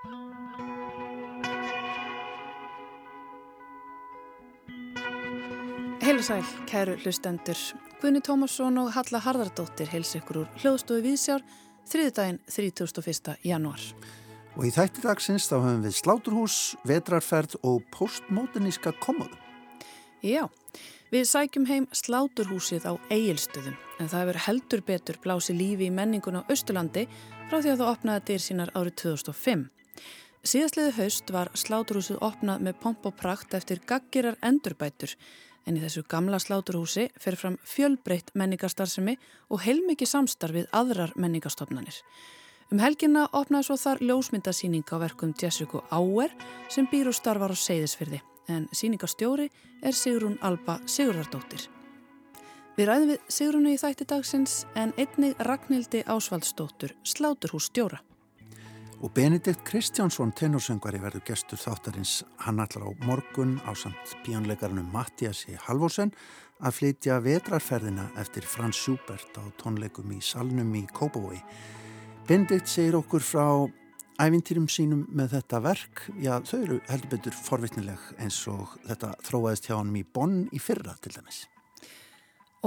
Heilu sæl, kæru hlustendur. Gunni Tómasson og Halla Harðardóttir heils ykkur úr hljóðstofu Vísjár þriðdægin 31. janúar. Og í þætti dagsins þá höfum við sláturhús, vetrarferð og postmoderníska komodu. Já, við sækjum heim sláturhúsið á eigilstöðum en það hefur heldur betur blási lífi í menningun á Östurlandi frá því að það opnaði dyr sínar árið 2005. Síðastliði haust var sláturhúsið opnað með pomp og prakt eftir gaggirar endurbætur en í þessu gamla sláturhúsi fer fram fjölbreytt menningarstarfsemi og heilmikið samstarfið aðrar menningarstofnanir. Um helginna opnaði svo þar ljósmyndasýning á verkum Jessica Auer sem býr og starfar á Seyðisfyrði en sýningastjóri er Sigrún Alba Sigurðardóttir. Við ræðum við Sigrúnu í þætti dagsins en einnig Ragnhildi Ásvaldsdóttur, sláturhússtjóra. Og Benedikt Kristjánsson, tenorsöngari, verður gestur þáttarins hann allar á morgun á samt píjónleikarinu Mattiasi Halvorsen að flytja vetrarferðina eftir Frans Schubert á tónleikum í Salnum í Kópavói. Benedikt segir okkur frá ævintýrum sínum með þetta verk. Já, þau eru heldur betur forvittnileg eins og þetta þróaðist hjá hann í Bonn í fyrra til dæmis.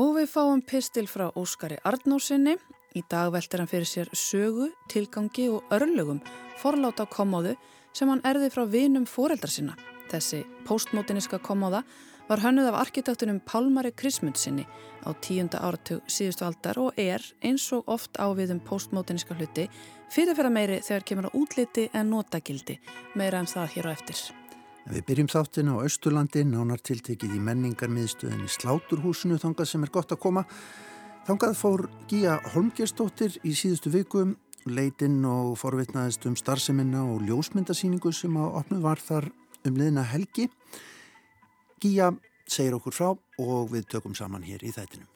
Og við fáum pistil frá Óskari Arnósinni Í dag veltir hann fyrir sér sögu, tilgangi og örlögum forláta kommóðu sem hann erði frá vinum fóreldrar sinna. Þessi postmótiniska kommóða var hönnuð af arkitektunum Pálmari Krismundsinni á tíunda áratug síðustu aldar og er eins og oft áviðum postmótiniska hluti fyrirferða meiri þegar kemur á útliti en notagildi, meira en það hér á eftir. Við byrjum þáttin á Östurlandi, nánar tiltekið í menningarmiðstöðinni Sláturhúsinu þangað sem er gott að koma. Þangað fór Gíja Holmgerstóttir í síðustu vikum, leitinn og forvitnaðist um starfseminna og ljósmyndasýningu sem að opnu var þar um liðna helgi. Gíja segir okkur frá og við tökum saman hér í þættinum.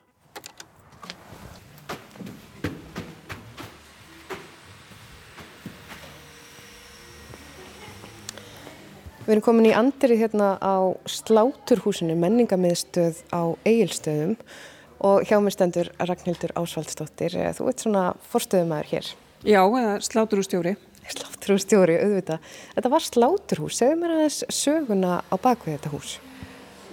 Við erum komin í andirið hérna á Sláturhúsinu, menningamiðstöð á Egilstöðum og hjá mér stendur Ragnhildur Ásvaldsdóttir. Eh, þú ert svona forstöðumæður hér. Já, sláturhússtjóri. Sláturhússtjóri, auðvitað. Þetta var sláturhús. Segðu mér aðeins söguna á bakvið þetta hús.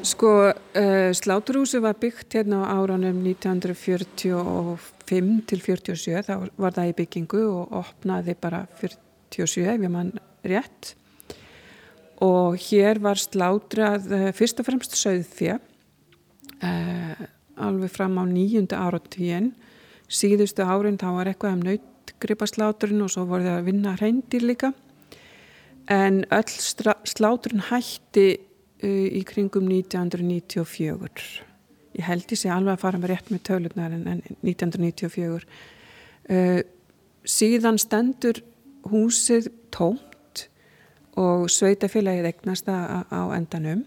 Sko, uh, sláturhúsi var byggt hérna á áranum 1945 til 47. Þá var það í byggingu og opnaði bara 47 ef ég mann rétt. Og hér var slátrað uh, fyrst og fremst söðfjö. Uh, alveg fram á nýjunda áratíðin síðustu árin þá var eitthvað um nautgripasláturinn og svo voru það að vinna hreindir líka. En öll sláturinn hætti uh, í kringum 1994 ég held ég sé alveg að fara með rétt með tölunar en, en 1994 uh, síðan stendur húsið tómt og sveitafélagið egnast á endanum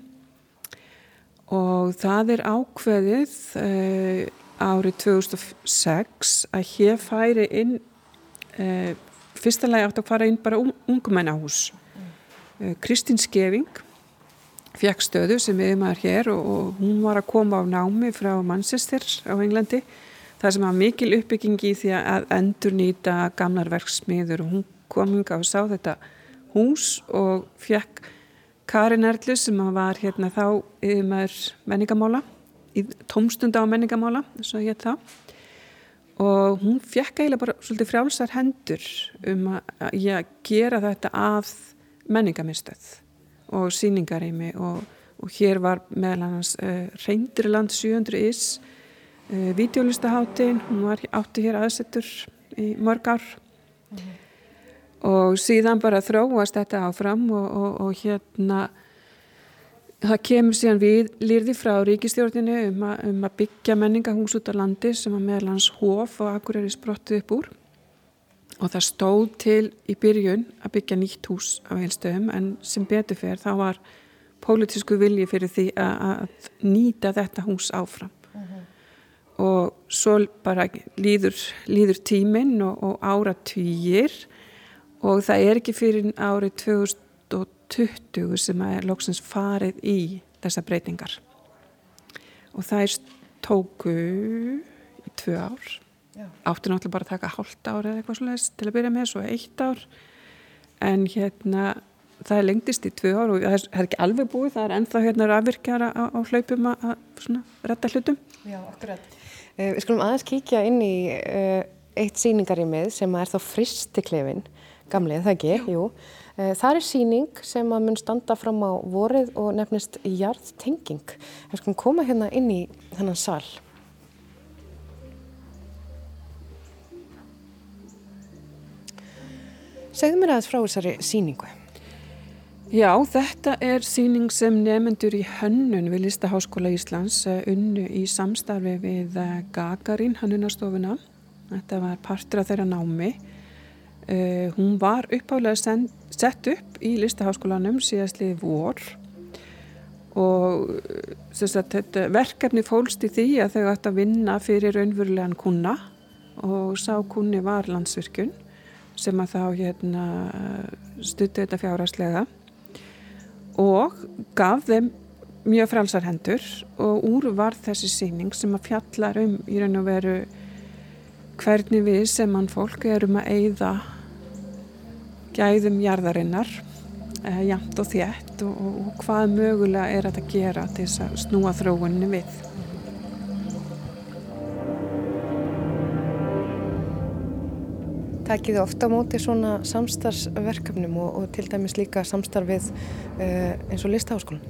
og það er ákveðið uh, árið 2006 að hér færi inn uh, fyrsta lagi átt að fara inn bara ungmennahús. Uh, Kristín Skeving fekk stöðu sem við maður hér og, og hún var að koma á námi frá Manchester á Englandi það sem var mikil uppbygging í því að endur nýta gamlar verksmiður og hún kom hinga og sá þetta hús og fekk Karin Erlu sem var hérna þá yfir menningamála, tómstunda á menningamála, þess að hér þá. Og hún fjekk eiginlega bara svolítið frjálsar hendur um að ja, gera þetta af menningamistöð og síningarými og, og hér var meðal annars uh, Reyndirland 700 is uh, videolistaháttin, hún var átti hér aðsettur í mörg ár. Mm -hmm og síðan bara þróast þetta áfram og, og, og hérna það kemur síðan við lirði frá ríkistjórninu um, a, um að byggja menningahús út á landi sem að meðlans hóf og akkur er í sprottu upp úr og það stóð til í byrjun að byggja nýtt hús á heilstöðum en sem betur fyrir þá var pólitísku vilji fyrir því að, að nýta þetta hús áfram uh mhm. -huh. og svo bara líður, líður tíminn og, og áratýjir og það er ekki fyrir árið 2020 sem er lóksins farið í þessa breytingar. Og það er tóku í tvö ár. Áttu náttúrulega bara að taka hálft ár eða eitthvað slúðist til að byrja með svo eitt ár. En hérna það er lengtist í tvö ár og það er, það er ekki alveg búið, það er ennþá hérna rafvirkjara á, á hlaupum að, að svona retta hlutum. Já, akkurat. Uh, við skulum aðeins kíkja inn í uh, eitt síningarímið sem er þá fristiklefin, gamlega það ekki, Já. jú. Uh, það er síning sem að mun standa fram á vorið og nefnist jarðtenging. Við skulum koma hérna inn í þennan sal. Segðu mér aðeins frá þessari síningu. Já, þetta er síning sem nefnendur í hönnun við Listaháskóla Íslands eh, unnu í samstarfi við eh, Gagarin hannunastofuna. Þetta var partur af þeirra námi. Uh, hún var uppálega sett upp í Listaháskólanum síðastlið vor og sagt, verkefni fólst í því að þau ætti að vinna fyrir raunverulegan kuna og sá kunni var landsvirkjun sem að þá hérna, stuttu þetta fjárhastlega og gaf þeim mjög frálsarhendur og úr var þessi síning sem að fjallar um í raun og veru hvernig við sem mann fólk erum að eigða gæðum jarðarinnar eh, jæmt og þétt og, og hvað mögulega er að gera til þess að snúa þróunni við. Takkið ofta á móti svona samstarfsverkefnum og, og til dæmis líka samstarfið uh, eins og listaháskólan?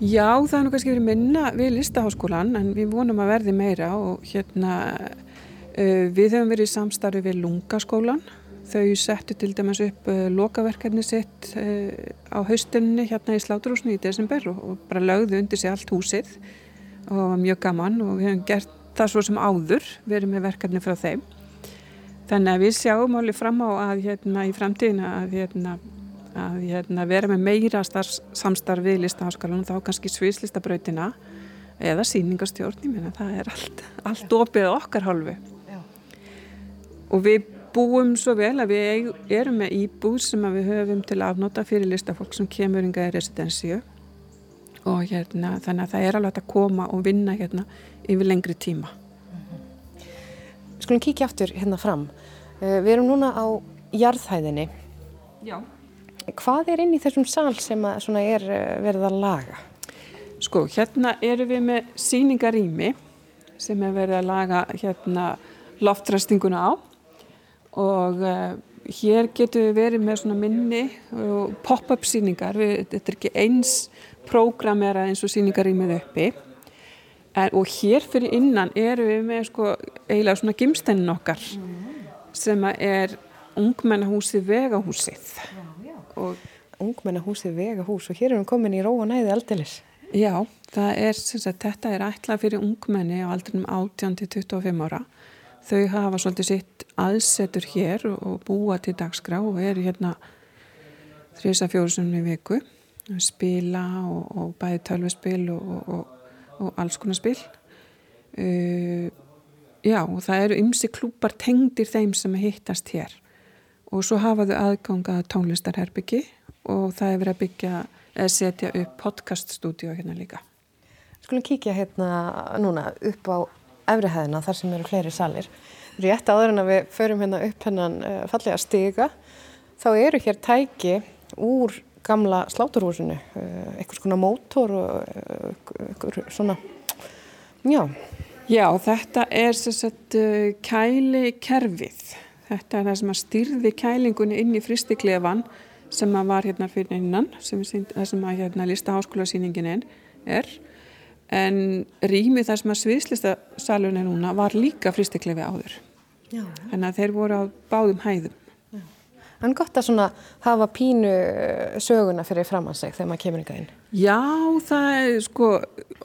Já, það er nú kannski verið minna við listaháskólan en við vonum að verði meira og hérna uh, við höfum verið í samstarfi við lungaskólan. Þau settu til dæmis upp uh, lokaverkefni sitt á haustunni hérna í Sláturhúsinu í desember og, bara lögðu undir sig allt húsið og mjög gaman og við höfum gert það svo sem áður, verið með verkefni frá þeim. Þannig að við sjáum alveg fram á að hérna í framtíðina að hérna að hérna, vera með meira samstarf við listaháskalanum þá kannski sviðslistabrautina eða síningastjórn, ég meina það er allt, allt opið okkar hálfu Já. og við búum svo vel að við erum með íbúð sem við höfum til afnóta fyrir listafólk sem kemur yngar í residensíu og hérna þannig að það er alveg að koma og vinna hérna yfir lengri tíma Skulum kíkja aftur hérna fram. Uh, við erum núna á jarðhæðinni. Já. Hvað er inn í þessum sál sem er uh, verið að laga? Sko, hérna eru við með síningarými sem er verið að laga hérna loftræstinguna á og uh, hér getur við verið með svona minni pop-up síningar. Við, þetta er ekki eins prógramera eins og síningarýmið uppi En, og hér fyrir innan eru við með sko eiginlega svona gimstennin okkar mm. sem er ungmennahúsið vegahúsið. Já. Ungmennahúsið vegahús og hér erum við komin í róa næði aldilis. Já, það er, sagt, þetta er ætlað fyrir ungmenni á aldrinum 18-25 ára. Þau hafa svolítið sitt aðsetur hér og búa til dagskrá og eru hérna þrjus að fjórusunni viku, spila og, og bæði tölvespil og, og og alls konar spil. Uh, já og það eru ymsi klúpar tengdir þeim sem hittast hér. Og svo hafaðu aðganga tónlistarherbyggi og það er verið að byggja eða setja upp podcaststúdíu hérna líka. Skulum kíkja hérna núna upp á efrihæðina þar sem eru fleiri salir. Rétt áður en að við förum hérna upp hennan uh, fallega stiga þá eru hér tæki úr gamla sláturhúsinu eh, eitthvað svona mótor og eh, eitthvað svona já. Já, þetta er eh, kæli kerfið þetta er það sem að styrði kælingunni inn í fristiklefan sem að var hérna fyrir innan sem, sem að hérna lísta háskólasýningin er en rýmið þar sem að sviðslistasalunni núna var líka fristiklefi áður Já. en að þeir voru á báðum hæðum En gott að svona hafa pínu eh, söguna fyrir framanseg þegar maður kemur yngar inn. Já, það er sko,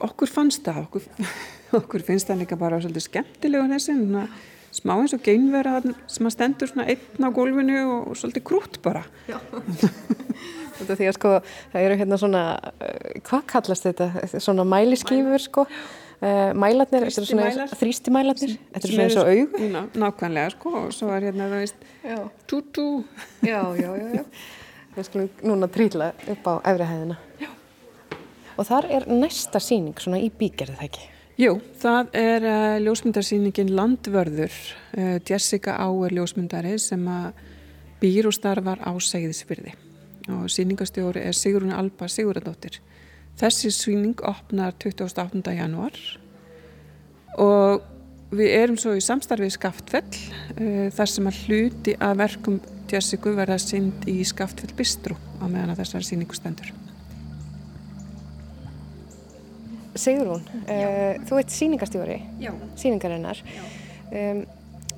okkur fannst það, okkur, okkur finnst það líka bara svolítið skemmtilegu þessi, smá eins og geinvera sem að stendur svona einn á gólfinu og, og svolítið krút bara. Já, þetta því að sko, það eru hérna svona, eh, hvað kallast þetta, svona mæliskýfur sko? Uh, mælarnir, þrýstimælarnir. Þetta er svona eins og aug ná, nákvæmlega sko og svo er hérna það veist tútú. Já, já, já, já. Við skulum núna trýla upp á efrihæðina og þar er næsta síning svona í bígerði það ekki? Jú, það er uh, ljósmyndarsýningin Landvörður. Uh, Jessica Auer ljósmyndari sem býr og starfar á Segðisfyrði og síningastjóri er Sigrun Alba Siguradóttir. Þessi síning opnar 28. januar og við erum svo í samstarfið Skaftfell uh, þar sem að hluti að verkum Jessica verða synd í Skaftfell Bistrú á meðan að þessari síningu stendur. Sigrún, uh, þú ert síningastjóri, síningarinnar. Um,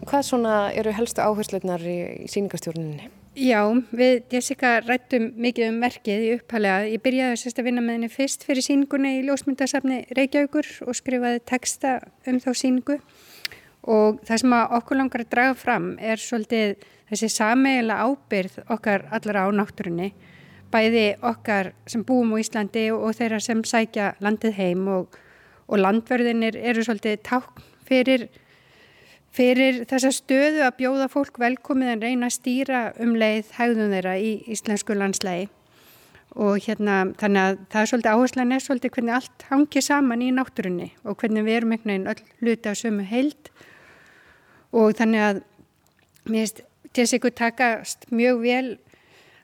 hvað svona eru helstu áhersluðnar í, í síningastjórninni? Já, við Jessica rættum mikið um merkið í upphælega. Ég byrjaði sérst að vinna með henni fyrst fyrir síningunni í ljósmyndasafni Reykjavíkur og skrifaði texta um þá síningu og það sem okkur langar að draga fram er svolítið þessi sameigila ábyrð okkar allara á náttúrunni, bæði okkar sem búum á Íslandi og þeirra sem sækja landið heim og, og landverðinir eru svolítið ták fyrir fyrir þessa stöðu að bjóða fólk velkomið en reyna að stýra um leið hægðum þeirra í íslensku landslægi og hérna þannig að það er svolítið áherslan er svolítið hvernig allt hangið saman í náttúrunni og hvernig við erum einhvern veginn öll hluti á sömu heild. Og þannig að mér finnst ykkur takast mjög vel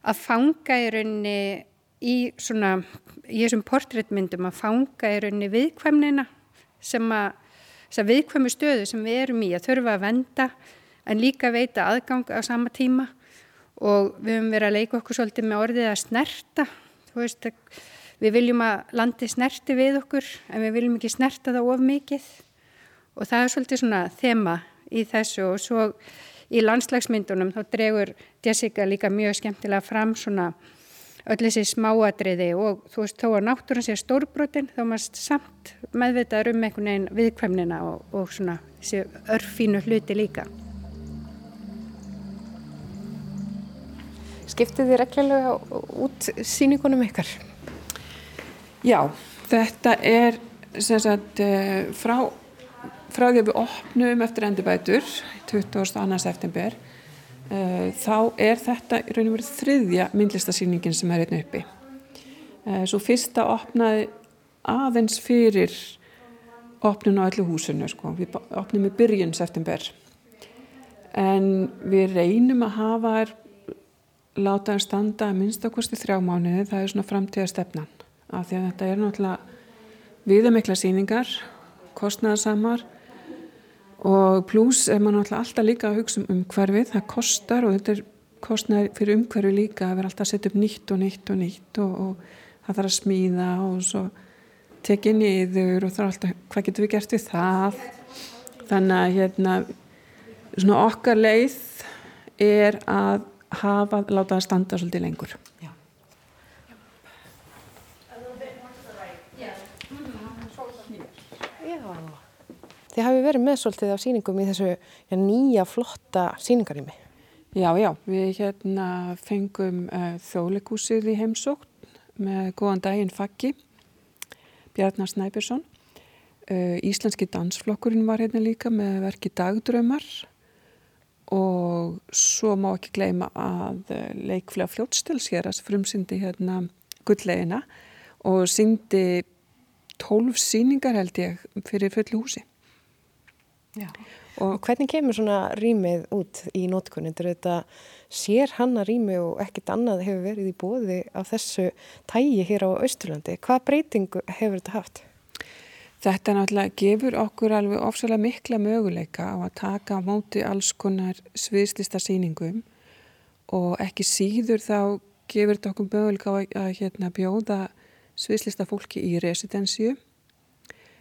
að fanga í rauninni í svona, í þessum portréttmyndum að fanga í rauninni viðkvæmnina sem að þess að viðkvæmu stöðu sem við erum í að þurfa að venda en líka veita aðgang á sama tíma. Og við höfum verið að leika okkur svolítið með orðið að snerta. Veist, við viljum að landi snerti við okkur en við viljum ekki snerta það of mikið. Og það er svolítið svona þema í þessu. Og svo í landslagsmyndunum þá dregur Jessica líka mjög skemmtilega fram svona öll þessi smáadriði og þú veist þó að náttúrun sé stórbrotin þá maður samt meðvitaður um einhvern veginn viðkvæmnina og, og svona þessi örfínu hluti líka. Skiptið þið reglulega út síningunum ykkar? Já, þetta er sagt, eh, frá, frá því að við opnum eftir endurbætur 22. september þá er þetta í raun og verið þriðja myndlistasýningin sem er hérna uppi. Eh, svo fyrsta opnaði aðeins fyrir opnun á allu húsinu, sko. við opnum í byrjun september. En við reynum að hafa er láta að standa að minnstakosti þrjá mánuði, það er svona framtíða stefnan. Af því að þetta er náttúrulega viðamikla síningar, kostnæðarsamar og pluss er maður alltaf líka að hugsa um umhverfið, það kostar og þetta er kostnæði fyrir umhverfið líka að vera alltaf að setja upp nýtt og nýtt og nýtt og, og það þarf að smíða og svo tekið niður og það er alltaf, hvað getur við gert við það? Þannig að hérna svona okkar leið er að hafa, láta það standa svolítið lengur Já Þið hafi verið með svolítið á síningum í þessu já, nýja flotta síningarými. Já, já, við hérna fengum uh, þjóðleikúsið í heimsókn með góðan daginn Faggi, Bjarnar Snæbjörnsson. Uh, Íslenski dansflokkurinn var hérna líka með verki Dagdrömmar og svo má ekki gleyma að uh, leikflega fljótstels hér að frumsyndi hérna gulllegina og syndi tólf síningar held ég fyrir fulli húsi. Og, og hvernig kemur svona rýmið út í nótkunni? Þetta sér hanna rými og ekkit annað hefur verið í bóði af þessu tægi hér á Östurlandi. Hvað breytingu hefur þetta haft? Þetta náttúrulega gefur okkur alveg ofsalega mikla möguleika á að taka á móti alls konar sviðslista síningum og ekki síður þá gefur þetta okkur möguleika á að, að hérna, bjóða sviðslista fólki í residensju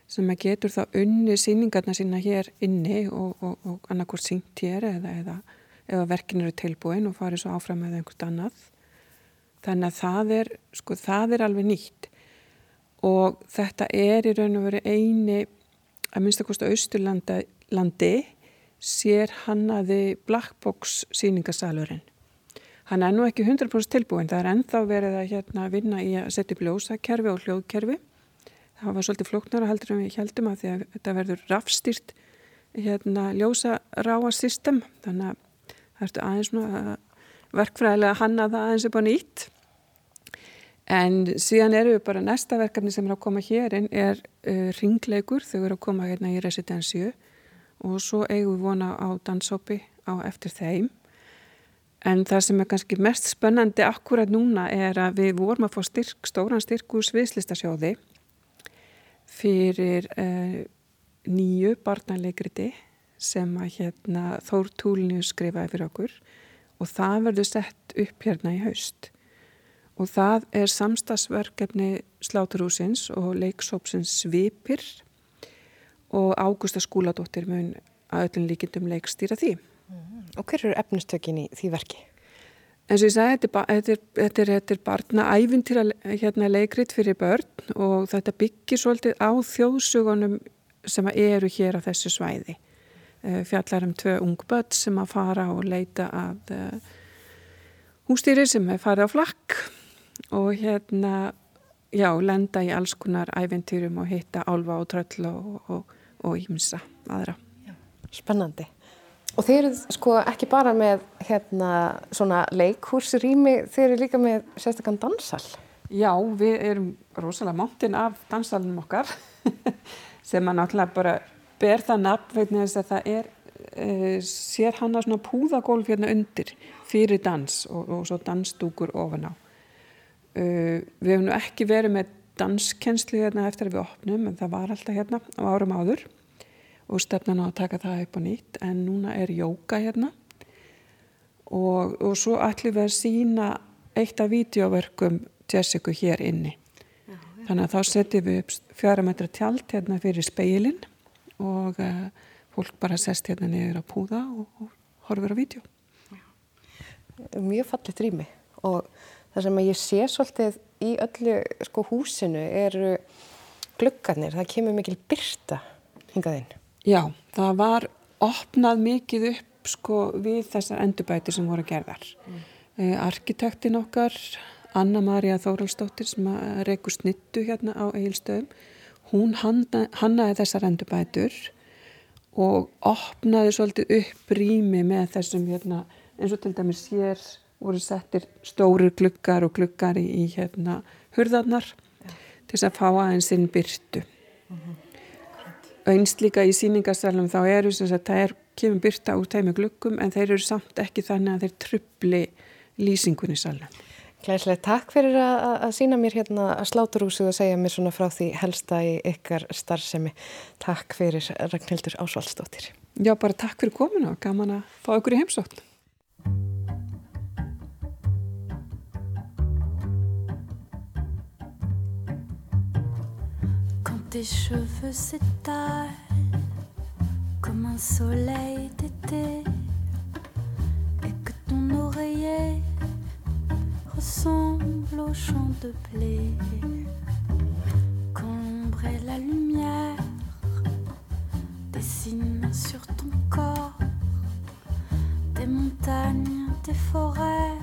sem að getur þá unni síningarna sína hér inni og, og, og annarkort sínt hér eða, eða, eða verkin eru tilbúin og farið svo áfram með einhvert annað. Þannig að það er, sko, það er alveg nýtt og þetta er í raun og veri eini að minnstakosta Austurlandi sér hannaði Blackbox síningasalurinn. Hann er nú ekki 100% tilbúin, það er ennþá verið að hérna, vinna í að setja upp ljósakerfi og hljóðkerfi það var svolítið flóknara heldur en við heldum að því að þetta verður rafstýrt hérna ljósa ráa system. Þannig að það ertu aðeins nú verkfræðilega hanna það aðeins upp á nýtt. En síðan eru við bara næsta verkefni sem er að koma hér en er uh, ringleikur þau eru að koma hérna í residensju og svo eigum við vona á dansópi á eftir þeim. En það sem er kannski mest spennandi akkurat núna er að við vorum að fá styrk, stóran styrk úr sviðslistasjóði fyrir uh, nýju barnalegriti sem að hérna, Þór Túlinu skrifaði fyrir okkur og það verður sett upp hérna í haust. Og það er samstagsverkefni Sláturhúsins og leiksópsins Svipir og Ágústa skúladóttir mun að öllum líkindum leikstýra því. Mm. Og hver eru efnistökin í því verki? En svo ég sagði, þetta er, þetta er, þetta er barna æfintýra hérna, leikrit fyrir börn og þetta byggir svolítið á þjóðsugunum sem eru hér á þessu svæði. Eh, fjallar um tvö ung börn sem að fara og leita að eh, hústýri sem er farið á flakk og hérna, já, lenda í alls konar æfintýrum og hitta álva og tröll og ímsa aðra. Já. Spennandi. Og þeir eru sko ekki bara með hérna svona leikhúsrými, þeir eru líka með sérstaklega dansal. Já, við erum rosalega máttinn af dansalunum okkar sem að náttúrulega bara ber það nafn vegna þess að það er e, sér hann að svona púðagólf hérna undir fyrir dans og, og svo dansdúkur ofan á. E, við hefum nú ekki verið með danskenslu hérna eftir að við opnum en það var alltaf hérna á árum áður og stefnan á að taka það upp á nýtt. En núna er jóka hérna. Og, og svo ætlum við að sína eitt af vídeoverkum Jessica hér inni. Já, já. þannig að þá setjum við upp fjara metra tjald hérna fyrir speilin og uh, fólk bara sest hérna niður að púða og, og horfur á vídeo Mjög fallit rými. Og það sem ég sé svolítið í öllu sko húsinu eru gluggarnir, það kemur mikil byrta hingaðinn Já, það var opnað mikið upp sko við þessar endurbæti sem voru gerðar. Mm. Eh, arkitektin okkar, Anna-Maria Þóraldsdóttir sem reykur snittu hérna á Egilstöðum, hún hannaði þessar endurbætur og opnaði svolítið upp rými með þessum hérna, eins og til dæmis hér voru settir stórir gluggar og gluggar í, í hérna hurðarnar ja. til þess að fá aðeins inn byrtu. Mm -hmm einst líka í síningarsalum þá eru þess að það er, kemur byrta úr tæmi glukkum en þeir eru samt ekki þannig að þeir trubli lýsingunni salum. Gleislega, takk fyrir að, að sína mér hérna að sláturúsið og segja mér svona frá því helsta í ykkar starfsemi. Takk fyrir Ragnhildur Ásvaldsdóttir. Já, bara takk fyrir kominu og gaman að fá okkur í heimsókn. Tes cheveux s'étalent comme un soleil d'été et que ton oreiller ressemble au champ de blé. Quand et la lumière dessinent sur ton corps des montagnes, des forêts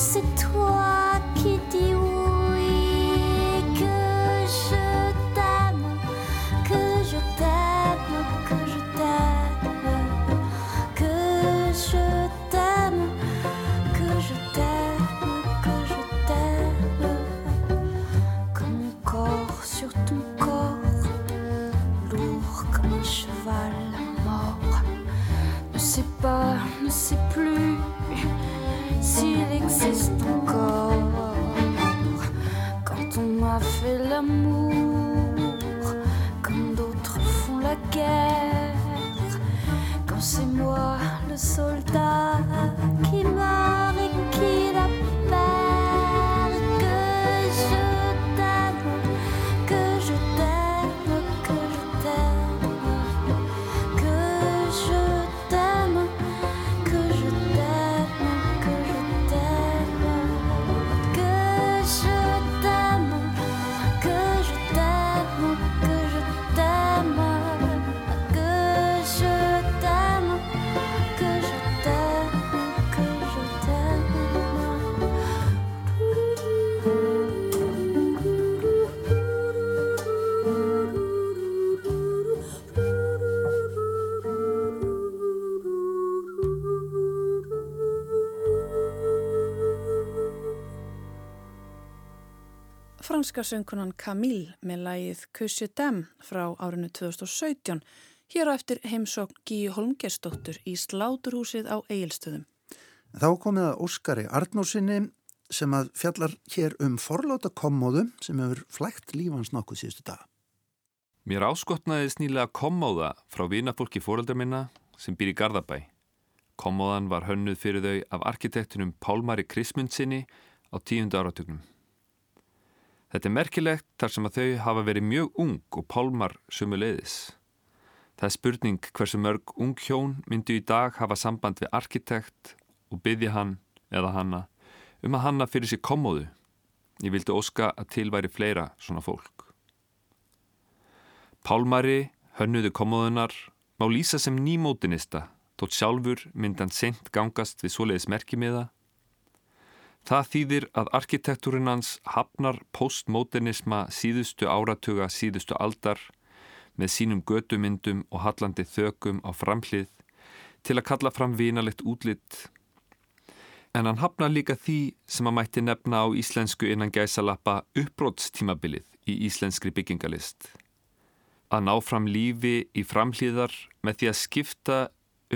c'est toi qui dis oui, que je t'aime, que je t'aime, que je t'aime, que je t'aime, que je t'aime, que je t'aime, comme mon corps sur ton corps, lourd comme un cheval mort, ne sais pas, ne sais plus s'il existe encore. Quand on a fait l'amour, comme d'autres font la guerre. Quand c'est moi le soldat Franska söngkunan Camille með lægið Kussi Dem frá árinu 2017 hér á eftir heimsókn Gíu Holmgersdóttur í Sláturhúsið á Egilstöðum. Þá komið að Óskari Arnósinni sem að fjallar hér um forláta kommóðu sem hefur flægt lífans nokkuð síðustu dag. Mér áskotnaði snýlega kommóða frá vinafólki fóreldra minna sem býr í Garðabæ. Kommóðan var hönnuð fyrir þau af arkitektunum Pálmari Krismundsinni á tíundu áratugnum. Þetta er merkilegt þar sem að þau hafa verið mjög ung og Pálmar sumu leiðis. Það er spurning hversu mörg ung hjón myndu í dag hafa samband við arkitekt og byggja hann eða hanna um að hanna fyrir sér kommóðu. Ég vildi óska að til væri fleira svona fólk. Pálmari, hönnuðu kommóðunar, má lýsa sem nýmótinista, þótt sjálfur myndan sent gangast við svoleiðis merkimiða. Það þýðir að arkitektúrin hans hafnar postmodernisma síðustu áratuga síðustu aldar með sínum götumyndum og hallandi þökum á framhlið til að kalla fram vinalegt útlitt. En hann hafnar líka því sem að mætti nefna á íslensku innan gæsalappa uppbrótstímabilið í íslenskri byggingalist að ná fram lífi í framhlýðar með því að skipta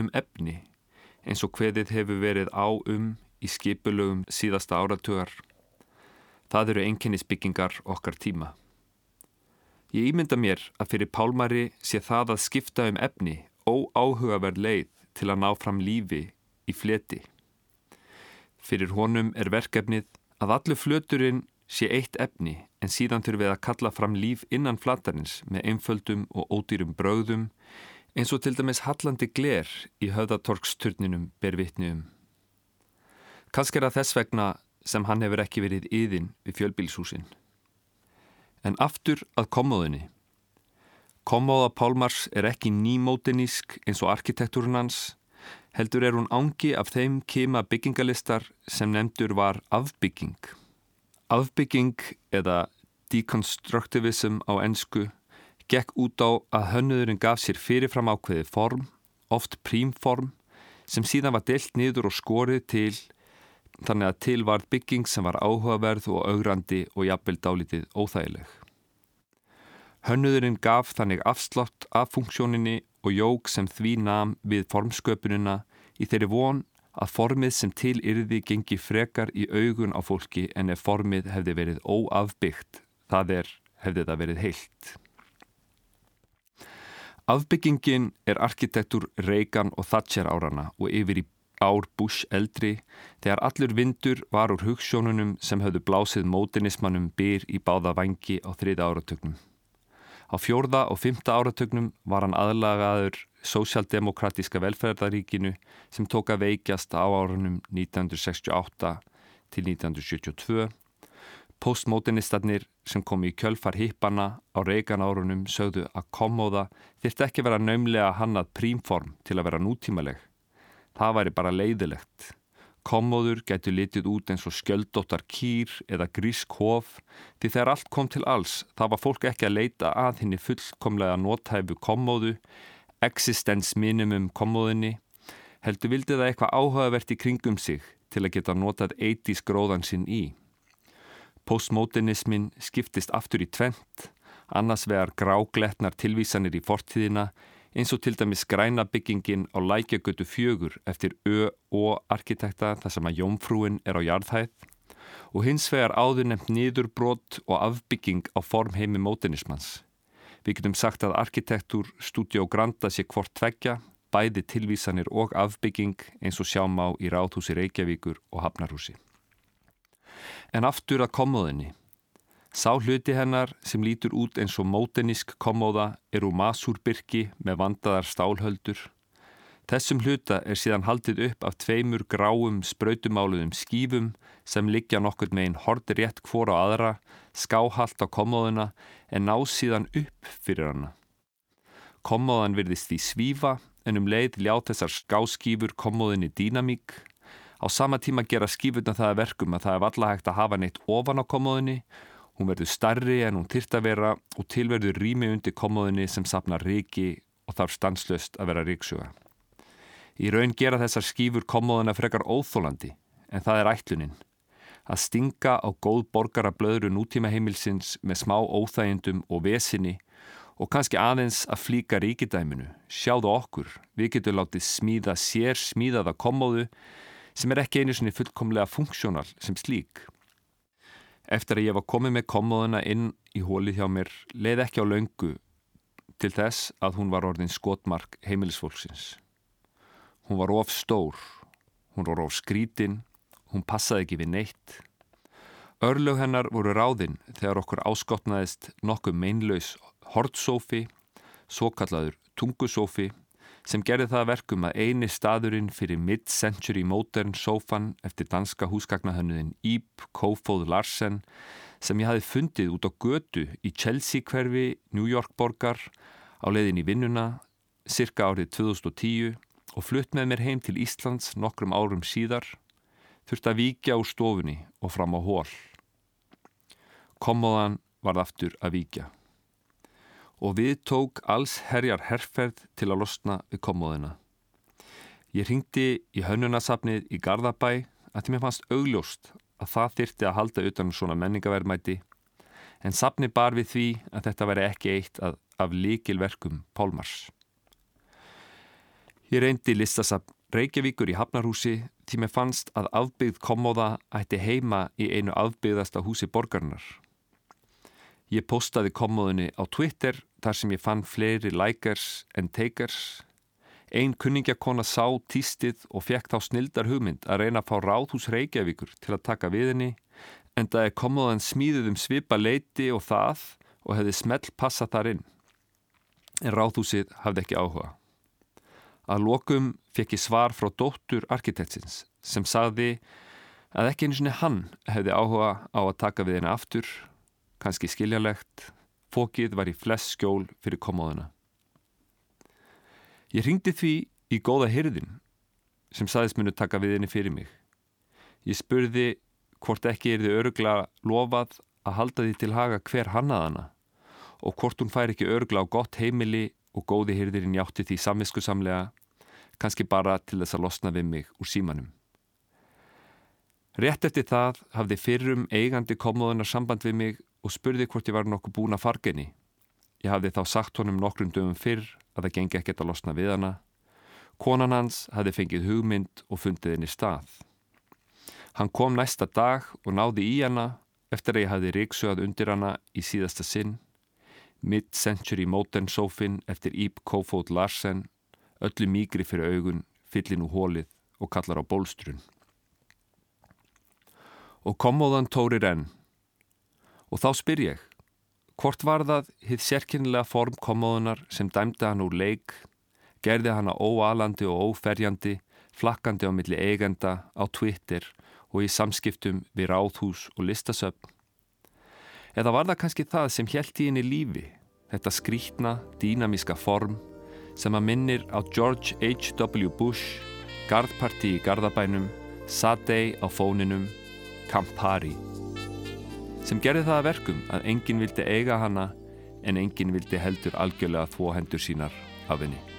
um efni eins og hveðið hefur verið á um í skipulögum síðasta áratugar. Það eru einkennisbyggingar okkar tíma. Ég ímynda mér að fyrir pálmari sé það að skipta um efni óáhugaverð leið til að ná fram lífi í fleti. Fyrir honum er verkefnið að allu flöturinn sé eitt efni en síðan þurfið að kalla fram líf innan flatarins með einföldum og ódýrum bröðum eins og til dæmis hallandi gler í höfðatorksturninum ber vitni um. Kanski er það þess vegna sem hann hefur ekki verið yðin við fjölbílshúsin. En aftur að kommóðinni. Kommóða Pálmars er ekki nýmótinísk eins og arkitektúrun hans, heldur er hún ángi af þeim kema byggingalistar sem nefndur var afbygging. Afbygging eða deconstructivism á ennsku gekk út á að hönnuðurinn gaf sér fyrirfram ákveði form, oft prímform, sem síðan var delt niður og skorið til þannig að til var bygging sem var áhugaverð og augrandi og jafnvel dálítið óþægileg. Hönnuðurinn gaf þannig afslott af funksjóninni og jóg sem því nam við formsköpunina í þeirri von að formið sem til yrði gengi frekar í augun á fólki en ef formið hefði verið óafbyggt, það er hefði það verið heilt. Afbyggingin er arkitektur Reagan og Thatcher árana og yfir í ár Bush eldri þegar allur vindur var úr hugssjónunum sem höfðu blásið mótinismannum byr í báða vangi á þriða áratögnum. Á fjórða og fymta áratögnum var hann aðlagaður Sósialdemokratíska velferðaríkinu sem tók að veikjast á árunum 1968 til 1972. Postmodernistarnir sem kom í kjölfar hippana á Reagan árunum sögðu að kommóða þyrft ekki vera naumlega hannað prímform til að vera nútímaleg. Það væri bara leiðilegt. Kommóður getur litið út eins og skjöldóttar kýr eða grísk hof því þegar allt kom til alls þá var fólk ekki að leita að henni fullkomlega nótæfu kommóðu, existence minimum kommóðinni, heldur vildi það eitthvað áhugavert í kringum sig til að geta notað 80s gróðan sinn í. Postmodernismin skiptist aftur í tvent, annars vegar grágletnar tilvísanir í fortíðina eins og til dæmis græna byggingin á lækjagötu fjögur eftir Ö og arkitekta þar sem að jómfrúin er á jarðhæð og hins vegar áður nefnt niðurbrot og afbygging á formheimi mótenismans. Við getum sagt að arkitektúr Studio Granda sé hvort tveggja, bæði tilvísanir og afbygging eins og sjáum á í Ráðhúsi Reykjavíkur og Hafnarhúsi. En aftur að komóðinni. Sá hluti hennar sem lítur út eins og mótenisk komóða er úr masúrbyrki með vandaðar stálhöldur. Þessum hluta er síðan haldið upp af tveimur gráum spröytumáluðum skífum sem liggja nokkur meginn hordir rétt hvora á aðra, skáhalt á komóðuna en ná síðan upp fyrir hana. Komóðan virðist því svífa en um leið ljá þessar skáskífur komóðinni dýnamík. Á sama tíma gera skífurna það verkum að það er valla hægt að hafa neitt ofan á komóðinni Hún verður starri en hún þyrrt að vera og tilverður rými undir komóðinni sem sapnar ríki og þarf stanslöst að vera ríksuga. Í raun gera þessar skýfur komóðina frekar óþólandi en það er ætlunin. Að stinga á góð borgara blöðru nútíma heimilsins með smá óþægindum og vesinni og kannski aðeins að flíka ríkidæminu. Sjáðu okkur, við getum látið smíða sér smíðaða komóðu sem er ekki einu sinni fullkomlega funksjónal sem slík. Eftir að ég var komið með komóðuna inn í hólið hjá mér leið ekki á laungu til þess að hún var orðin skotmark heimilisfólksins. Hún var of stór, hún var of skrítin, hún passaði ekki við neitt. Örlög hennar voru ráðinn þegar okkur áskotnaðist nokkuð meinlaus hortsófi, svo kallaður tungusófi sem gerði það verkum að eini staðurinn fyrir mid-century modern sofan eftir danska húsgagnahönnuðin Íb Kofóð Larsen sem ég hafi fundið út á götu í Chelsea hverfi New York borgar á leiðin í vinnuna cirka árið 2010 og flutt með mér heim til Íslands nokkrum árum síðar þurft að víkja úr stofunni og fram á hól. Komoðan varð aftur að víkja og við tók alls herjar herrferð til að losna við komóðina. Ég ringdi í hönnunasafnið í Garðabæ að því mér fannst augljóst að það þyrti að halda utan um svona menningaverðmæti en safni bar við því að þetta veri ekki eitt að, af líkilverkum Pólmars. Ég reyndi listasafn Reykjavíkur í Hafnarhúsi því mér fannst að afbyggð komóða ætti heima í einu afbyggðasta húsi borgarnar. Ég postaði komóðinni á Twitter þar sem ég fann fleiri likers en takers. Einn kunningjakona sá týstið og fekk þá snildar hugmynd að reyna að fá ráðhús Reykjavíkur til að taka við henni en það er komóðan smíðuð um svipa leiti og það og hefði smelt passa þar inn. En ráðhúsið hafði ekki áhuga. Að lokum fekk ég svar frá dóttur arkitektsins sem sagði að ekki eins og hann hefði áhuga á að taka við henni aftur kannski skiljalegt, fókið var í flest skjól fyrir komóðuna. Ég ringdi því í góða hyrðin sem saðist munu taka við henni fyrir mig. Ég spurði hvort ekki er þið örugla lofað að halda því til haga hver hannaðana og hvort hún fær ekki örugla á gott heimili og góði hyrðirinn játti því samviskusamlega, kannski bara til þess að losna við mig úr símanum. Rétt eftir það hafði fyrrum eigandi komóðunar samband við mig og spurði hvort ég var nokkuð búin að fargenni. Ég hafði þá sagt honum nokkrum dögum fyrr að það gengi ekkert að losna við hana. Konan hans hafði fengið hugmynd og fundið henni stað. Hann kom næsta dag og náði í hana eftir að ég hafði ríksuðað undir hana í síðasta sinn. Mid-century modern sofin eftir Íb Kofóð Larsen, öllu mýgri fyrir augun, fyllin úr hólið og kallar á bólstrun. Og komóðan tórir enn Og þá spyr ég, hvort var það hitt sérkynnilega form komóðunar sem dæmdi hann úr leik, gerði hann á óalandi og óferjandi, flakkandi á milli eigenda, á Twitter og í samskiptum við ráðhús og listasöfn? Eða var það kannski það sem helt í henni lífi, þetta skrítna, dýnamíska form sem að minnir á George H.W. Bush, Garðparti í Garðabænum, Sadei á fóninum, Campari sem gerði það að verkum að enginn vildi eiga hana en enginn vildi heldur algjörlega þvó hendur sínar af henni.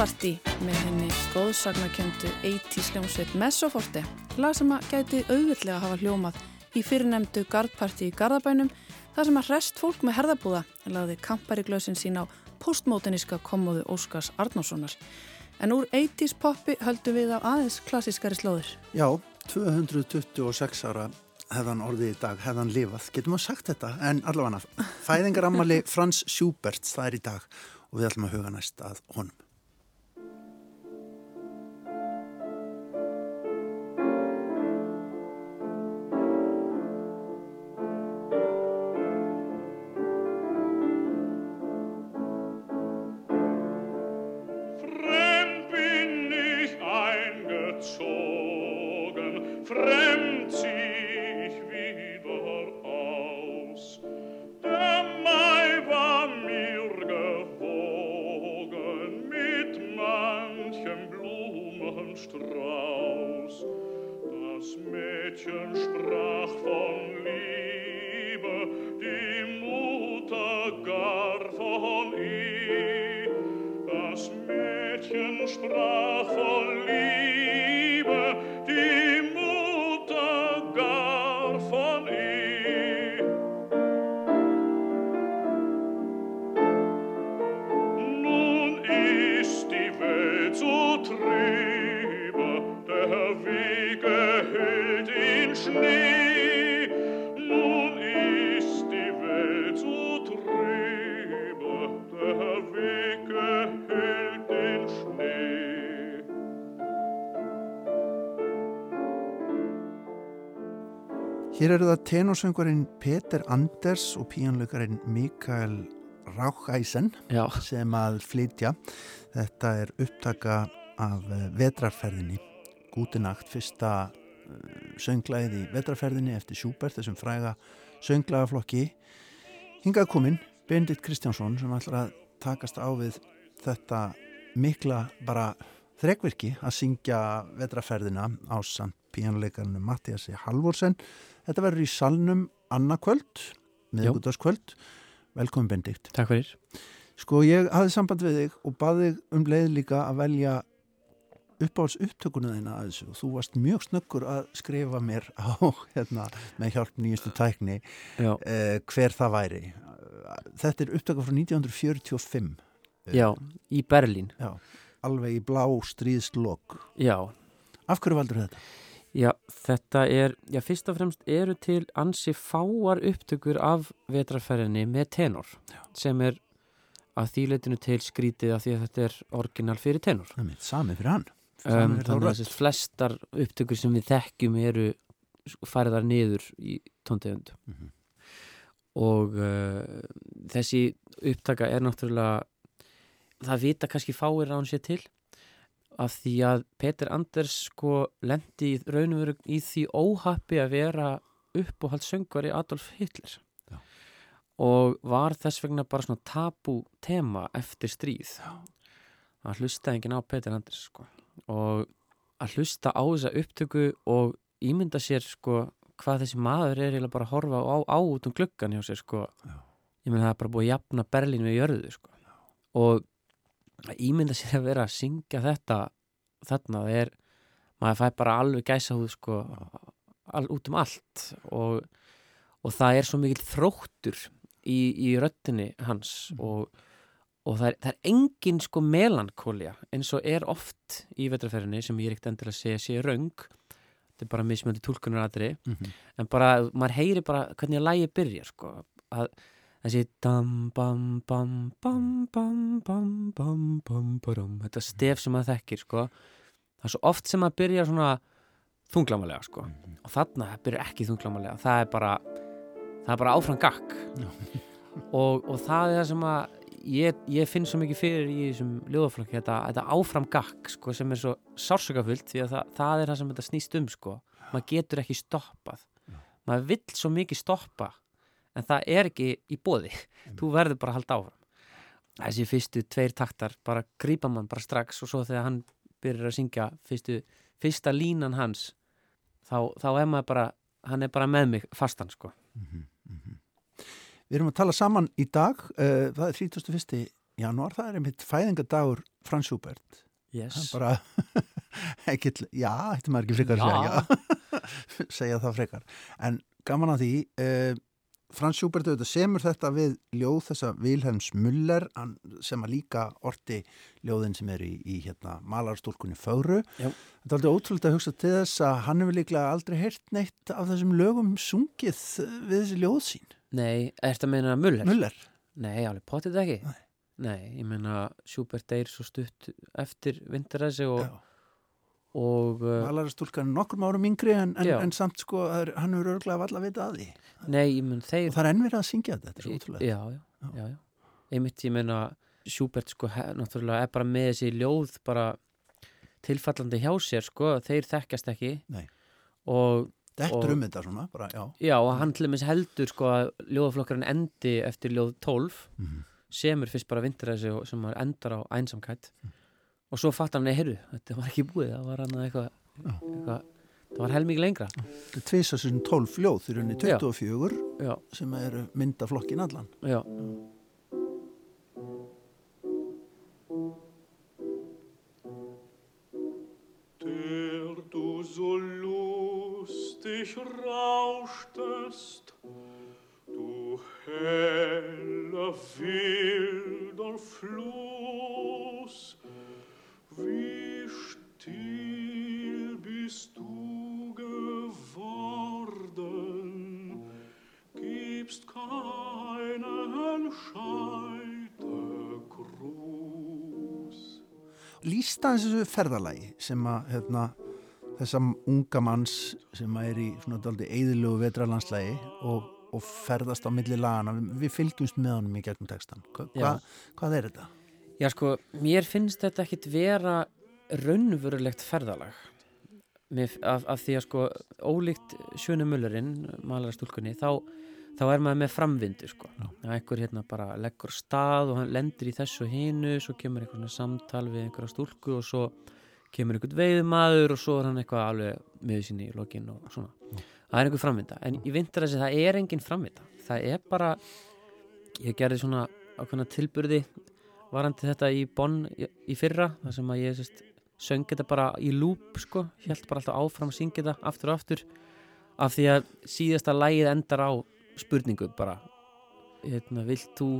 Garðparti með henni góðsagnakjöndu 80 sljómsveit Messoforte, lag sem að gæti auðvitlega hafa hljómað í fyrirnemdu Garðparti í Garðabænum þar sem að rest fólk með herðabúða lagði kampariglösin sín á postmóteníska komoðu Óskars Arnóssonar. En úr 80s poppi höldum við á aðeins klassískari slóðir. Já, 226 ára hefðan orðið í dag, hefðan lifað, getum við sagt þetta, en allavega fæðingarammali Frans Schubert, það er í dag og við ætlum að huga næst að honum. Hér eru það tenorsöngurinn Peter Anders og píanlaugarinn Mikael Rákæsen sem að flytja. Þetta er upptaka af eh, vetrarferðinni, Gútinakt, fyrsta eh, sönglaðið í vetrarferðinni eftir Schubert, þessum fræga sönglaðaflokki. Hingað kominn Bendit Kristjánsson sem ætlar að takast á við þetta mikla bara þrekvirki að syngja vetrarferðina á samt píanleikarnu Mattiasi Halvorsen Þetta verður í salnum annarkvöld, miðugutaskvöld. Velkomin Bendikt. Takk fyrir. Sko ég hafði samband við þig og baði um leið líka að velja uppáhalds upptökunu þeina að þessu og þú varst mjög snöggur að skrifa mér á hérna, með hjálp nýjastu tækni eh, hver það væri. Þetta er upptöka frá 1945. Já, í Berlín. Já, alveg í blá stríðslokk. Já. Af hverju valdur þetta? Þetta er, já fyrst og fremst eru til ansi fáar upptökur af vetraferðinni með tenor já. sem er að þýleitinu til skrítið af því að þetta er orginal fyrir tenor. Sami fyrir hann. Um, þannig að flestar upptökur sem við þekkjum eru færiðar niður í tóntegund mm -hmm. og uh, þessi upptaka er náttúrulega það vita kannski fáir án sér til af því að Petur Anders sko lendi í raun og veru í því óhappi að vera uppóhald söngvari Adolf Hitler Já. og var þess vegna bara svona tabu tema eftir stríð að hlusta enginn á Petur Anders sko og að hlusta á þessa upptöku og ímynda sér sko hvað þessi maður er eða bara að horfa á, á út um gluggan hjá sér sko Já. ég menn það er bara búið að jafna Berlín við jörðu sko Já. og að ímynda sér að vera að syngja þetta þarna er maður fæ bara alveg gæsa húð sko all, út um allt og, og það er svo mikil þróttur í, í röttinni hans mm. og, og það er, það er engin sko melankólja eins og er oft í vetraferðinni sem ég er ekkert endilega að segja sé raung þetta er bara mismjöndi tólkunaradri mm -hmm. en bara, maður heyri bara hvernig að lægi byrja sko að þessi þetta stef sem maður þekkir sko. það er svo oft sem maður byrja svona þunglamalega sko. og þarna byrja ekki þunglamalega það er bara, það er bara áfram gakk og, og það er það sem að ég, ég finn svo mikið fyrir í þessum ljóðaflökk þetta, þetta áfram gakk sko, sem er svo sársökafullt því að það, það er það sem þetta snýst um sko. maður getur ekki stoppað. Maður vill svo mikið stoppa en það er ekki í bóði mm. þú verður bara að halda áfram þessi fyrstu tveir taktar bara grýpa mann bara strax og svo þegar hann byrjar að syngja fyrstu, fyrsta línan hans þá, þá er maður bara hann er bara með mig fastan sko mm -hmm, mm -hmm. Við erum að tala saman í dag uh, það er 31. janúar, það er einmitt fæðingadagur Frans Schubert. Yes. Bara, ekki, já, þetta maður ekki frekar að segja, segja það frekar. En gaman að því, uh, Frans Schubert auðvitað semur þetta við ljóð þessa Vilhelms Müller sem að líka orti ljóðin sem er í, í hérna, malarstúlkunni Fögru. Já. Þetta er aldrei ótrúlega að hugsa til þess að hann hefur líklega aldrei heyrt neitt af þessum lögum sungið við þessi ljóð sín. Nei, ertu að meina Muller? Müller. Nei, alveg potið ekki. Nei. Nei, ég meina Schubert deyr svo stutt eftir vindaræsi og, Já. Og uh, Malarastúlkan er nokkrum árum yngri en, en, en samt sko er, hann hefur örglega valla vita að því. nei, meina þeir Og það er enn verið að syngja þetta, þetta er svo ótrúlega. já, já, já, já. einmitt ég meina Schubert sko, he, náttúrulega er bara með þessi ljóð bara tilfallandi hjá sér sko, þeir þekkjast ekki Nei. og Þetta Og- er um þetta svona, bara, já. já, og hann til dæmis heldur sko að ljóðaflokkarinn endi eftir ljóð 12 Mhm. semur fyrst bara vindaræsi og- sem endar á einsamkætt Mm. Og svo fattar hann, nei, heyrðu, þetta var ekki búið það var hann eitthvað eitthva, það var helming lengra Þetta er tvisa sem 12 fljóð, þeir eru henni Já. 24 já, sem eru myndaflokkin allan. já, der du so lustig rauschtest, du heller wilder Fluss, wie still bist du geworden, gibst keinen Scheitergruß. Lýsta þessu ferðalagi sem að hérna, þessa unga manns sem að er í svona daldi eðilegu vetralandslægi og, og ferðast á milli lagana. Við, við fylgjumst með honum í gegnum textan. Hva, hva, hvað er þetta? Já sko mér finnst þetta ekkit vera raunverulegt ferðalag. Mér, af, af því að sko ólíkt Sjönu Mullerinn malarastúlkunni, þá, þá er maður með framvindu sko, að einhver hérna bara leggur stað og hann lendir í þessu og hinu, svo kemur einhver svona samtal við einhverja stúlku og svo kemur einhvern veiðmaður og svo er hann eitthvað alveg með sinni í lokin og svona. Það er einhver framvinda, en ég vindur þessi það er engin framvinda, það er bara ég gerði svona ákveðna tilburði varandi þetta í Bonn í, fyrra, þar sem að ég sérst, söng þetta bara í loop sko, held bara alltaf áfram að syngja þetta aftur og aftur af því að síðasta lægið endar á spurningu bara hérna, vilt þú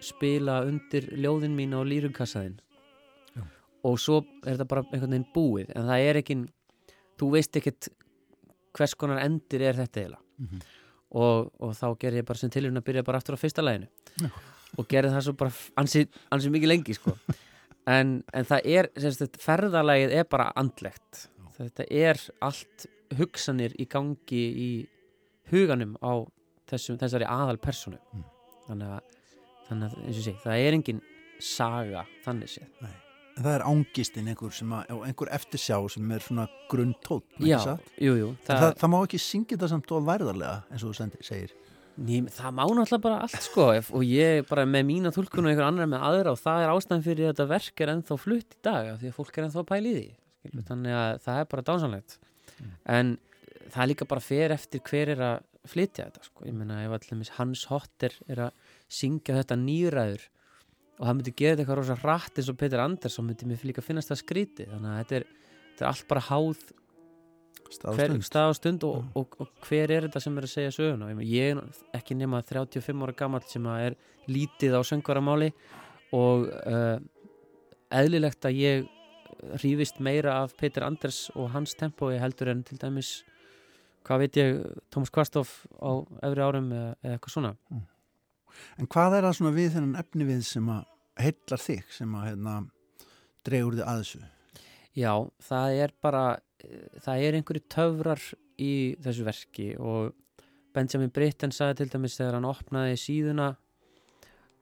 spila undir ljóðin mín á lýrugkassaðin Já. og svo er þetta bara einhvern veginn búið en það er ekki þú veist ekkert hvers konar endir er þetta eiginlega Mhm. og, og þá gerði ég bara sem tilhörun að byrja bara aftur á fyrsta læginu Já. Og gerði það svo bara ansi, ansi mikið lengi sko en, en það er, þetta ferðalagið er bara andlegt þetta er allt hugsanir í gangi í huganum á þessum, þessari aðal personu Mm. þannig, að, þannig að eins og sé, það er engin saga þannig séð. En það er ángistinn einhver, einhver eftirsjá sem er svona grunn tótt, Já, jú, jú, Það, það, það má ekki syngja þetta samt og værðarlega eins og þú segir. Ný, það má náttúrulega bara allt sko ef- og ég bara með mína tólkun og einhver annar með aðra og það er ástæðan fyrir að þetta verk er ennþá flutt í dag af því að fólk er ennþá að pæla í því skilur, þannig að það er bara dásanlegt en það líka bara fer eftir hver er að flytja þetta sko. ég meina ef allir Hans Hotter er að syngja þetta nýræður og hann myndi gera þetta eitthvað rosa rætt eins og Peter Andersson myndi mér líka finnast það skríti þannig að þetta er, þetta er allt bara háð Og hver, stund. og stund og, og, hver er þetta sem er að segja söguna Ég er ekki nema 35 ára gamall sem að er lítið á söngvaramáli og uh, eðlilegt að ég hrífist meira af Peter Anders og hans tempói heldur en til dæmis hvað veit ég, Tómas Kvarstof á efri árum eða, eitthvað svona En hvað er það svona við þennan efni við sem að heillar þig, sem að hérna, dregur þig að þessu? Já, það er bara það er einhverju töfrar í þessu verki og Benjamin Britten sagði til dæmis þegar hann opnaði síðuna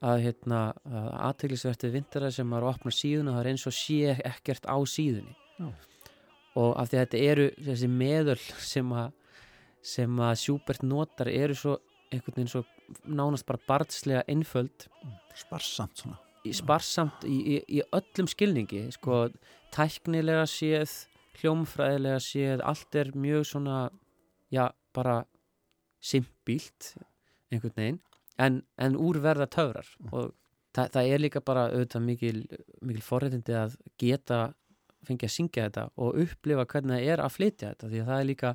að hérna að aðteglisvertið vindara sem var að opna síðuna það er eins og sé ekkert á síðunni Já. og af því að þetta eru þessi meðöl sem að sem að Schubert notar eru svo einhvern veginn svo nánast bara barnslega einföld Sparsamt svona. sparsamt í, í, í öllum skilningi sko, tæknilega séð hljómfræðilega séð allt er mjög svona já, bara simpílt einhvern veginn en, en úr verða töfrar. Og það, það er líka bara auðvitað mikil, mikil forréttindi að geta fengið að syngja þetta og upplifa hvernig það er að flytja þetta því að það er líka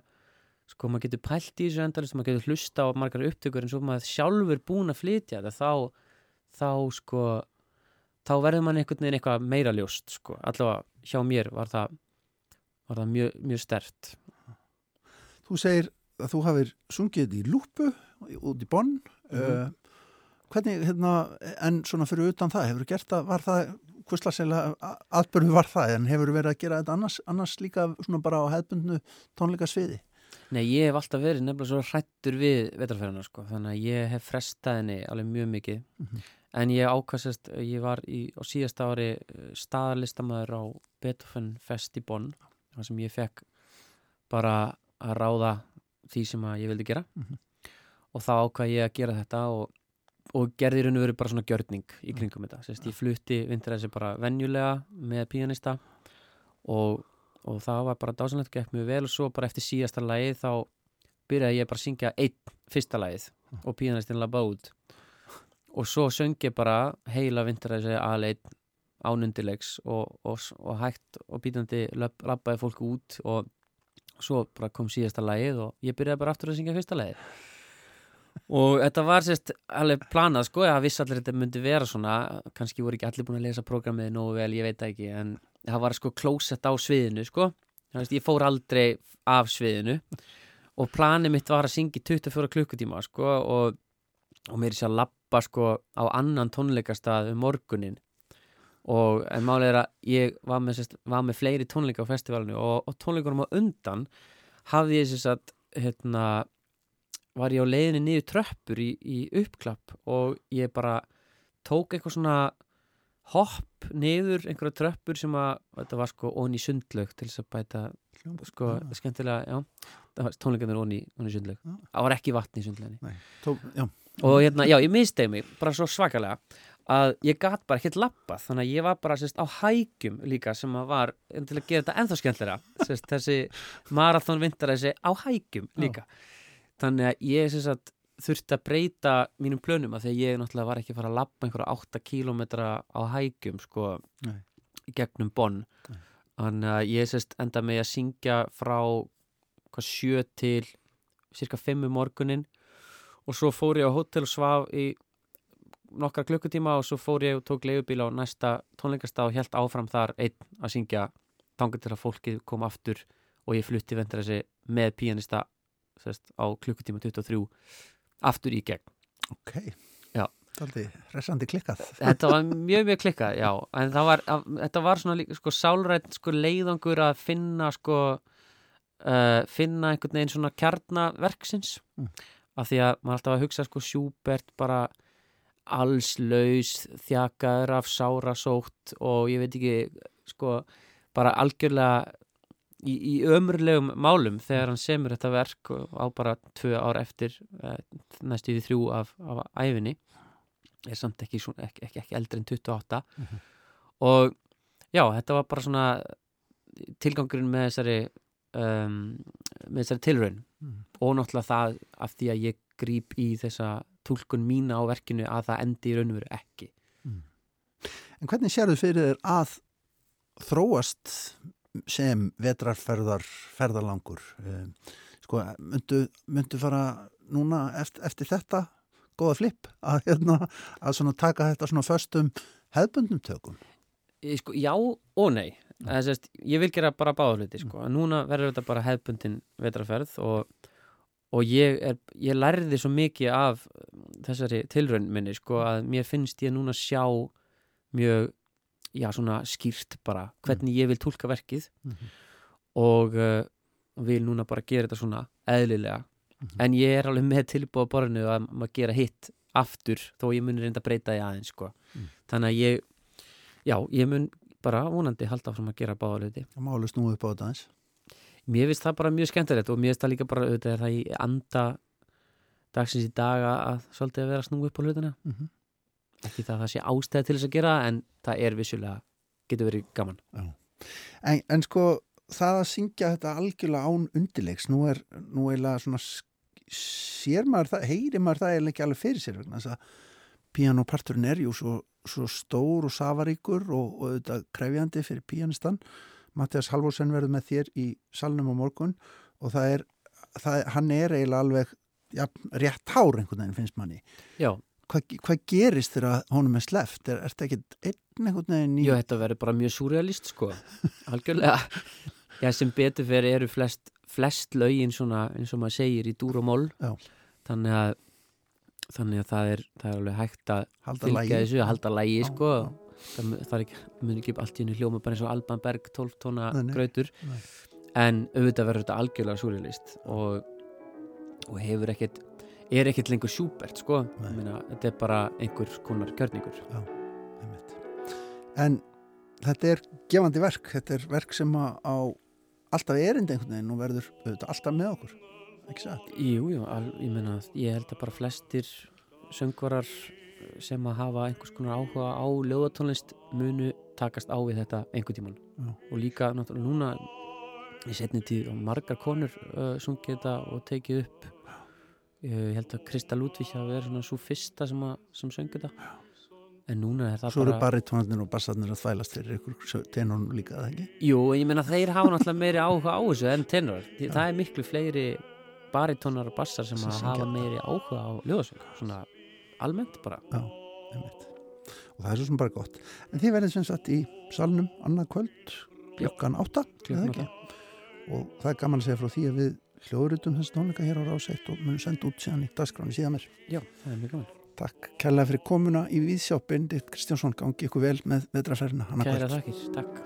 sko maður getur pælt í þessu endalist maður getur hlusta á margar upptökur en svo maður sjálfur búin að flytja þetta þá, þá sko þá verður mann einhvern veginn eitthvað meira ljóst sko, allavega hjá mér var það, var það mjög, mjög stert Þú segir að þú hafið sungið í lúpu út í bonn mm Mhm. uh, hvernig, hérna, en svona fyrir utan það, hefur gert það, var það hvurslagslega aðbörðu var það en hefur verið að gera þetta annars, annars líka svona bara á hefbundnu tónleika sviði Nei, ég hef alltaf verið nefnilega svo hrættur við vetarferðina sko, þannig að ég hef frestað henni alveg mjög mikið Mhm. en ég ákvæmst, ég var í, á síðasta ári staðalistamæður á Beethoven Fest í Bonn þar sem ég fekk bara að ráða því sem ég vildi gera. Mhm. og þá ákvað ég að gera þetta og, og gerði í raun og veru bara svona gjörning í kringum þetta, Sest, ég flutti þessi bara venjulega með pianista og, og það var bara dásanlegt, gekk mjög vel. Og svo bara eftir síðasta lagið þá byrjaði ég bara að syngja einn fyrsta lagið og pianistin labba út. Og svo söng ég bara heila vindur þessi aðleit ánundilegs og, og, og hægt og býtandi labbaði fólk út og svo bara kom síðasta lagið og ég byrjaði bara aftur að syngja fyrsta lagið. Og þetta var sérst alveg planað sko, ég vissi allir þetta myndi vera svona kannski voru ekki allir búin að lesa prógramið nógu vel, ég veit ekki en það var sko klósett á sviðinu sko. Þannig, ég fór aldrei af sviðinu og planið mitt var að syngja í 24 klukkutíma sko og, og mér sér að lappa sko á annan tónleikastað um morgunin og en málið er að ég var með, sérst, var með fleiri tónleika á festivalinu og, og tónleikunum á undan hafði ég sérst að hérna var ég á leiðinni niður tröppur í, í uppklapp og ég bara tók eitthvað svona hopp niður einhverja tröppur sem að þetta var sko onni sundlaug til þess að bæta sko Já. skemmtilega, já það var tónleikarnir onni, onni sundlaug. Það var ekki vatn í já, og hérna, já, ég minnstegi mig bara svo svakalega að ég gat bara ekkert lappað þannig að ég var bara sérst á hækjum líka sem að var til að gera þetta ennþá skemmtilega sérst, þessi marathon vindaræsi á hækjum líka. Þannig að ég sérst þurfti að breyta mínum plönum að því að ég náttúrulega var ekki að fara að lappa einhverja 8 kilometra á hækjum sko Nei. gegnum bonn. Þannig að ég sérst enda með að syngja frá hvað sjö til cirka 5 um morgunin og svo fór ég á hótel og svaf í nokkra klukkutíma og svo fór ég og tók leigubíl á næsta tónleikastað og held áfram þar einn að syngja tangar til að fólkið kom aftur og ég flutti vendur þessi með píanista sérst, á klukkutíma 23 aftur í gegn. Ok. Já. Daldi resandi klikkað. Þetta var mjög mjög klikkað, já. En það var, að, þetta var svona líka sko sálrætt sko leiðangur að finna sko uh, finna einhvern veginn svona kjarnaverksins. Mm. af því að maður alltaf að hugsa sko Schubert bara allslaus þjakaður af sárasótt og ég veit ekki sko bara algjörlega í, í ömurlegum málum þegar hann semur þetta verk á bara tvö ár eftir eh, næstu því þrjú af, af æfinni er samt ekki, svona, ekki, ekki, ekki eldri en 28 og já, þetta var bara svona tilgangurinn með þessari um, með þessari tilraun. Mm. og náttúrulega það af því að ég gríp í þessa túlkun mína á verkinu að það endi í raun og veru ekki En hvernig sérðu fyrir þér að þróast sem vetrarferðar ferðarlangur um, sko, myndu, myndu fara núna eftir, eftir þetta góða flip að, hérna, að taka þetta svona föstum hefbundum tökum sko, já og nei mm. sést, ég vil gera bara báða hluti sko. mm. núna verður þetta bara hefbundin vetraferð og, og ég, er, ég lærði svo mikið af þessari tilraun minni sko, að mér finnst ég núna sjá mjög já, svona skýrt bara hvernig ég vil tólka verkið Mhm. og uh, vil núna bara gera þetta svona eðlilega en ég er alveg með tilbúið á borðinu að maður gera hitt aftur þó ég muni reynda að breyta því aðeins sko. Mm. þannig að ég já, ég mun bara vonandi halda áfram að gera báða hluti. Það málu snúið upp á þetta eins Mér finnst það bara mjög skemmtilegt og mér finnst það líka bara auðvitað það í anda dagsins í dag að svolítið að vera snúið upp á hlutina mm -hmm. ekki það að það sé ástæði til þess að gera en það er vissulega, getur verið gaman en, en sko það að syngja þetta algjörlega án undirleiks nú er nú eiginlega svona sér maður það, heyri maður það eiginlega ekki alveg fyrir sér vegna þess að pianoparturinn er jú svo svo stór og safaríkur og, og auðvitað krefjandi fyrir píanistan. Mattias Halvorsen verður með þér í salnum á morgun og það er, það, hann er eiginlega alveg ja, rétt hár einhvern veginn finnst manni. Já. Hvað, hvað gerist þegar honum er sleft? Er, er þetta ekki einn einhvern veginn í... Já, þetta verður bara mjög surrealist sko, algjörlega. Já, sem betur fyrir eru flest, flest lögin svona eins og maður segir í dúr og mól. Já. Þannig að, þannig að það, er, það er alveg hægt að Halda fylgja lagi. þessu, að halda lægi Já, sko. já. Það, það ekki, mun ekki allt í henni hljóma bara eins og Alban Berg 12 tóna. Nei. En auðvitað verður þetta algjörlega surrealist og, og hefur ekkert, er ekkert lengur sjúbert sko. Meina, þetta er bara einhver konar kjörningur. Einmitt. En þetta er gefandi verk, þetta er verk sem á alltaf erind einhvern veginn og verður auðvitað alltaf með okkur? Jú, jú, al, ég meina, ég held að bara flestir söngvarar sem að hafa einhvers konar áhuga á ljóðatónlist munu takast á við þetta einhvern tíman Já. og líka náttúrulega núna í setni tíð og margar konur uh, sungið þetta og tekið upp ég held að Krista Ludvig hafa verið svona svo fyrsta sem, að, sem söngi þetta en núna er það Svo eru bara baritónarnir og bassarnir að þvælast fyrir ykkur tenunum líka, það ekki? Jú, ég meina þeir hafa náttúrulega meiri áhuga á þessu en tenor. Því Það er miklu fleiri baritónar og bassar sem Sem að hafa meiri áhuga á ljóðasöng. Svona almennt bara. Já. Og það er svo sem bara gott. En þið verðið sem sagt í salnum annað kvöld, eða ekki? Og það er gaman að segja frá því að við hljóðurutum þessi tónleika hér á ráseitt og munum senda út síðan í dagskráni síðan mér. Já, það er mjög gaman. Takk kærlega fyrir komuna í Víðsjá Bendit Kristjánsson, gangi ykkur vel með vetraferðina annað Kæra þakkir, takk.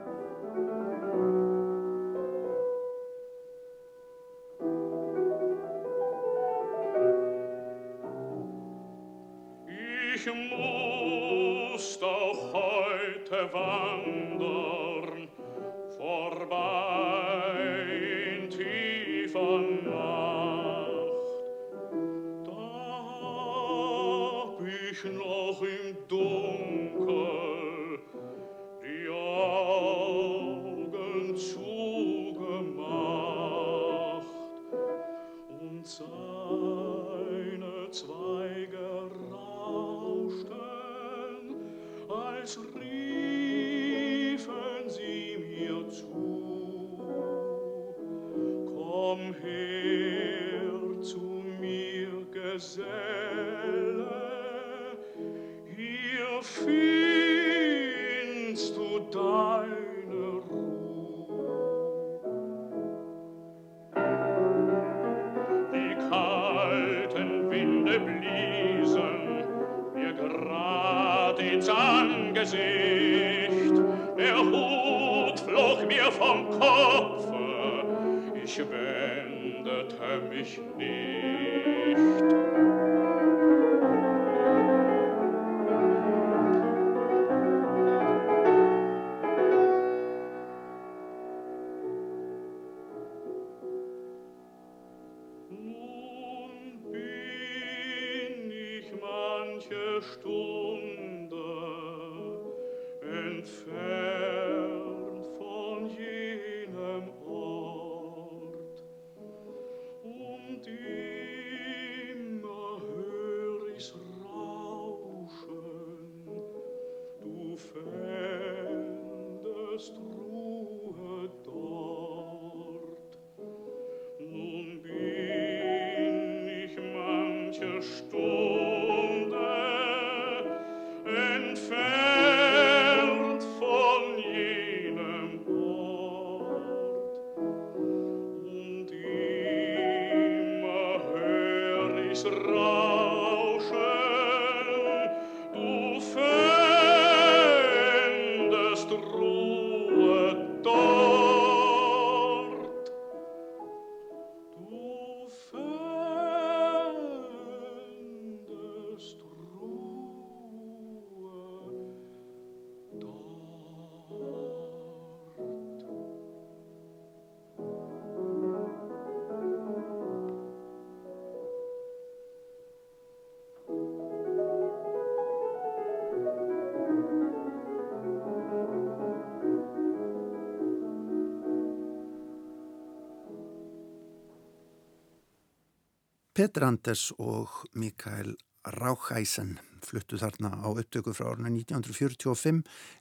Petr Anders og Mikael Ráhæsen fluttu þarna á upptöku frá árinu 1945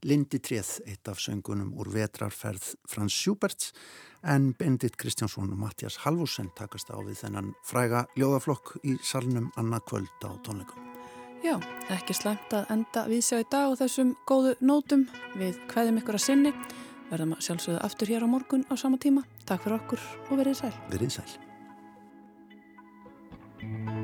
Lindi Tréð, eitt af söngunum úr vetrarferð Frans Schuberts en Bendit Kristjánsson og Mattias Halvorsen takast á við þennan fræga ljóðaflokk í salnum annað kvöld á tónleikum. Já, ekki slæmt að enda við sjá í dag og þessum góðu nótum við hvaðum ykkur að sinni verðum að sjálfsögðu aftur hér á morgun á sama tíma. Takk fyrir okkur og verið sæl. Verið sæl. thank you